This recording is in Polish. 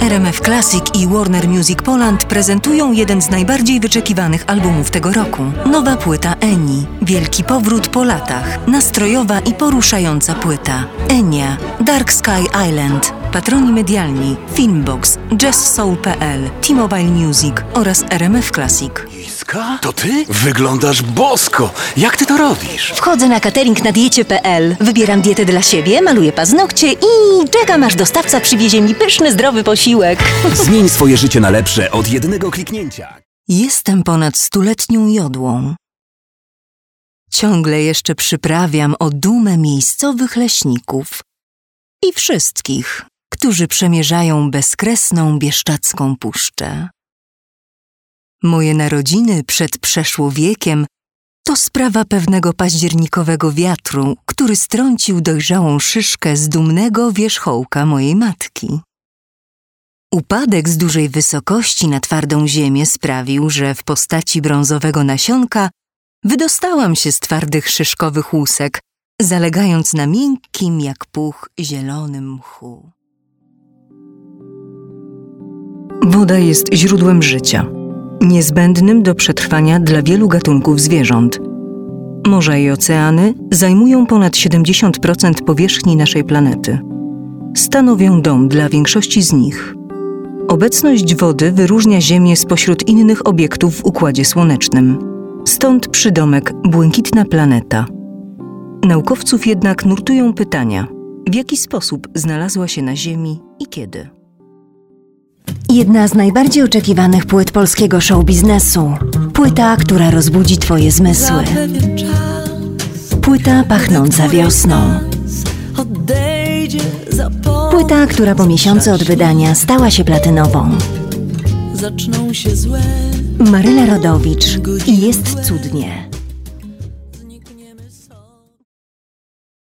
RMF Classic i Warner Music Poland prezentują jeden z najbardziej wyczekiwanych albumów tego roku. Nowa płyta Eni. Wielki powrót po latach. Nastrojowa i poruszająca płyta. Enia. Dark Sky Island. Patroni medialni Filmbox, JazzSoul.pl, T-Mobile Music oraz RMF Classic. To ty? Wyglądasz bosko. Jak ty to robisz? Wchodzę na catering na diecie.pl, wybieram dietę dla siebie, maluję paznokcie i czekam aż dostawca przywiezie mi pyszny, zdrowy posiłek. Zmień swoje życie na lepsze od jednego kliknięcia. Jestem ponad stuletnią jodłą. Ciągle jeszcze przyprawiam o dumę miejscowych leśników i wszystkich, którzy przemierzają bezkresną bieszczacką puszczę. Moje narodziny przed przeszło wiekiem to sprawa pewnego październikowego wiatru, który strącił dojrzałą szyszkę z dumnego wierzchołka mojej matki. Upadek z dużej wysokości na twardą ziemię sprawił, że w postaci brązowego nasionka wydostałam się z twardych szyszkowych łusek, zalegając na miękkim jak puch zielonym mchu. Woda jest źródłem życia, niezbędnym do przetrwania dla wielu gatunków zwierząt. Morza i oceany zajmują ponad 70% powierzchni naszej planety. Stanowią dom dla większości z nich. Obecność wody wyróżnia Ziemię spośród innych obiektów w Układzie Słonecznym. Stąd przydomek Błękitna Planeta. Naukowców jednak nurtują pytania: w jaki sposób znalazła się na Ziemi i kiedy? Jedna z najbardziej oczekiwanych płyt polskiego show biznesu. Płyta, która rozbudzi Twoje zmysły. Płyta pachnąca wiosną. Płyta, która po miesiącu od wydania stała się platynową. Maryla Rodowicz i jest cudnie.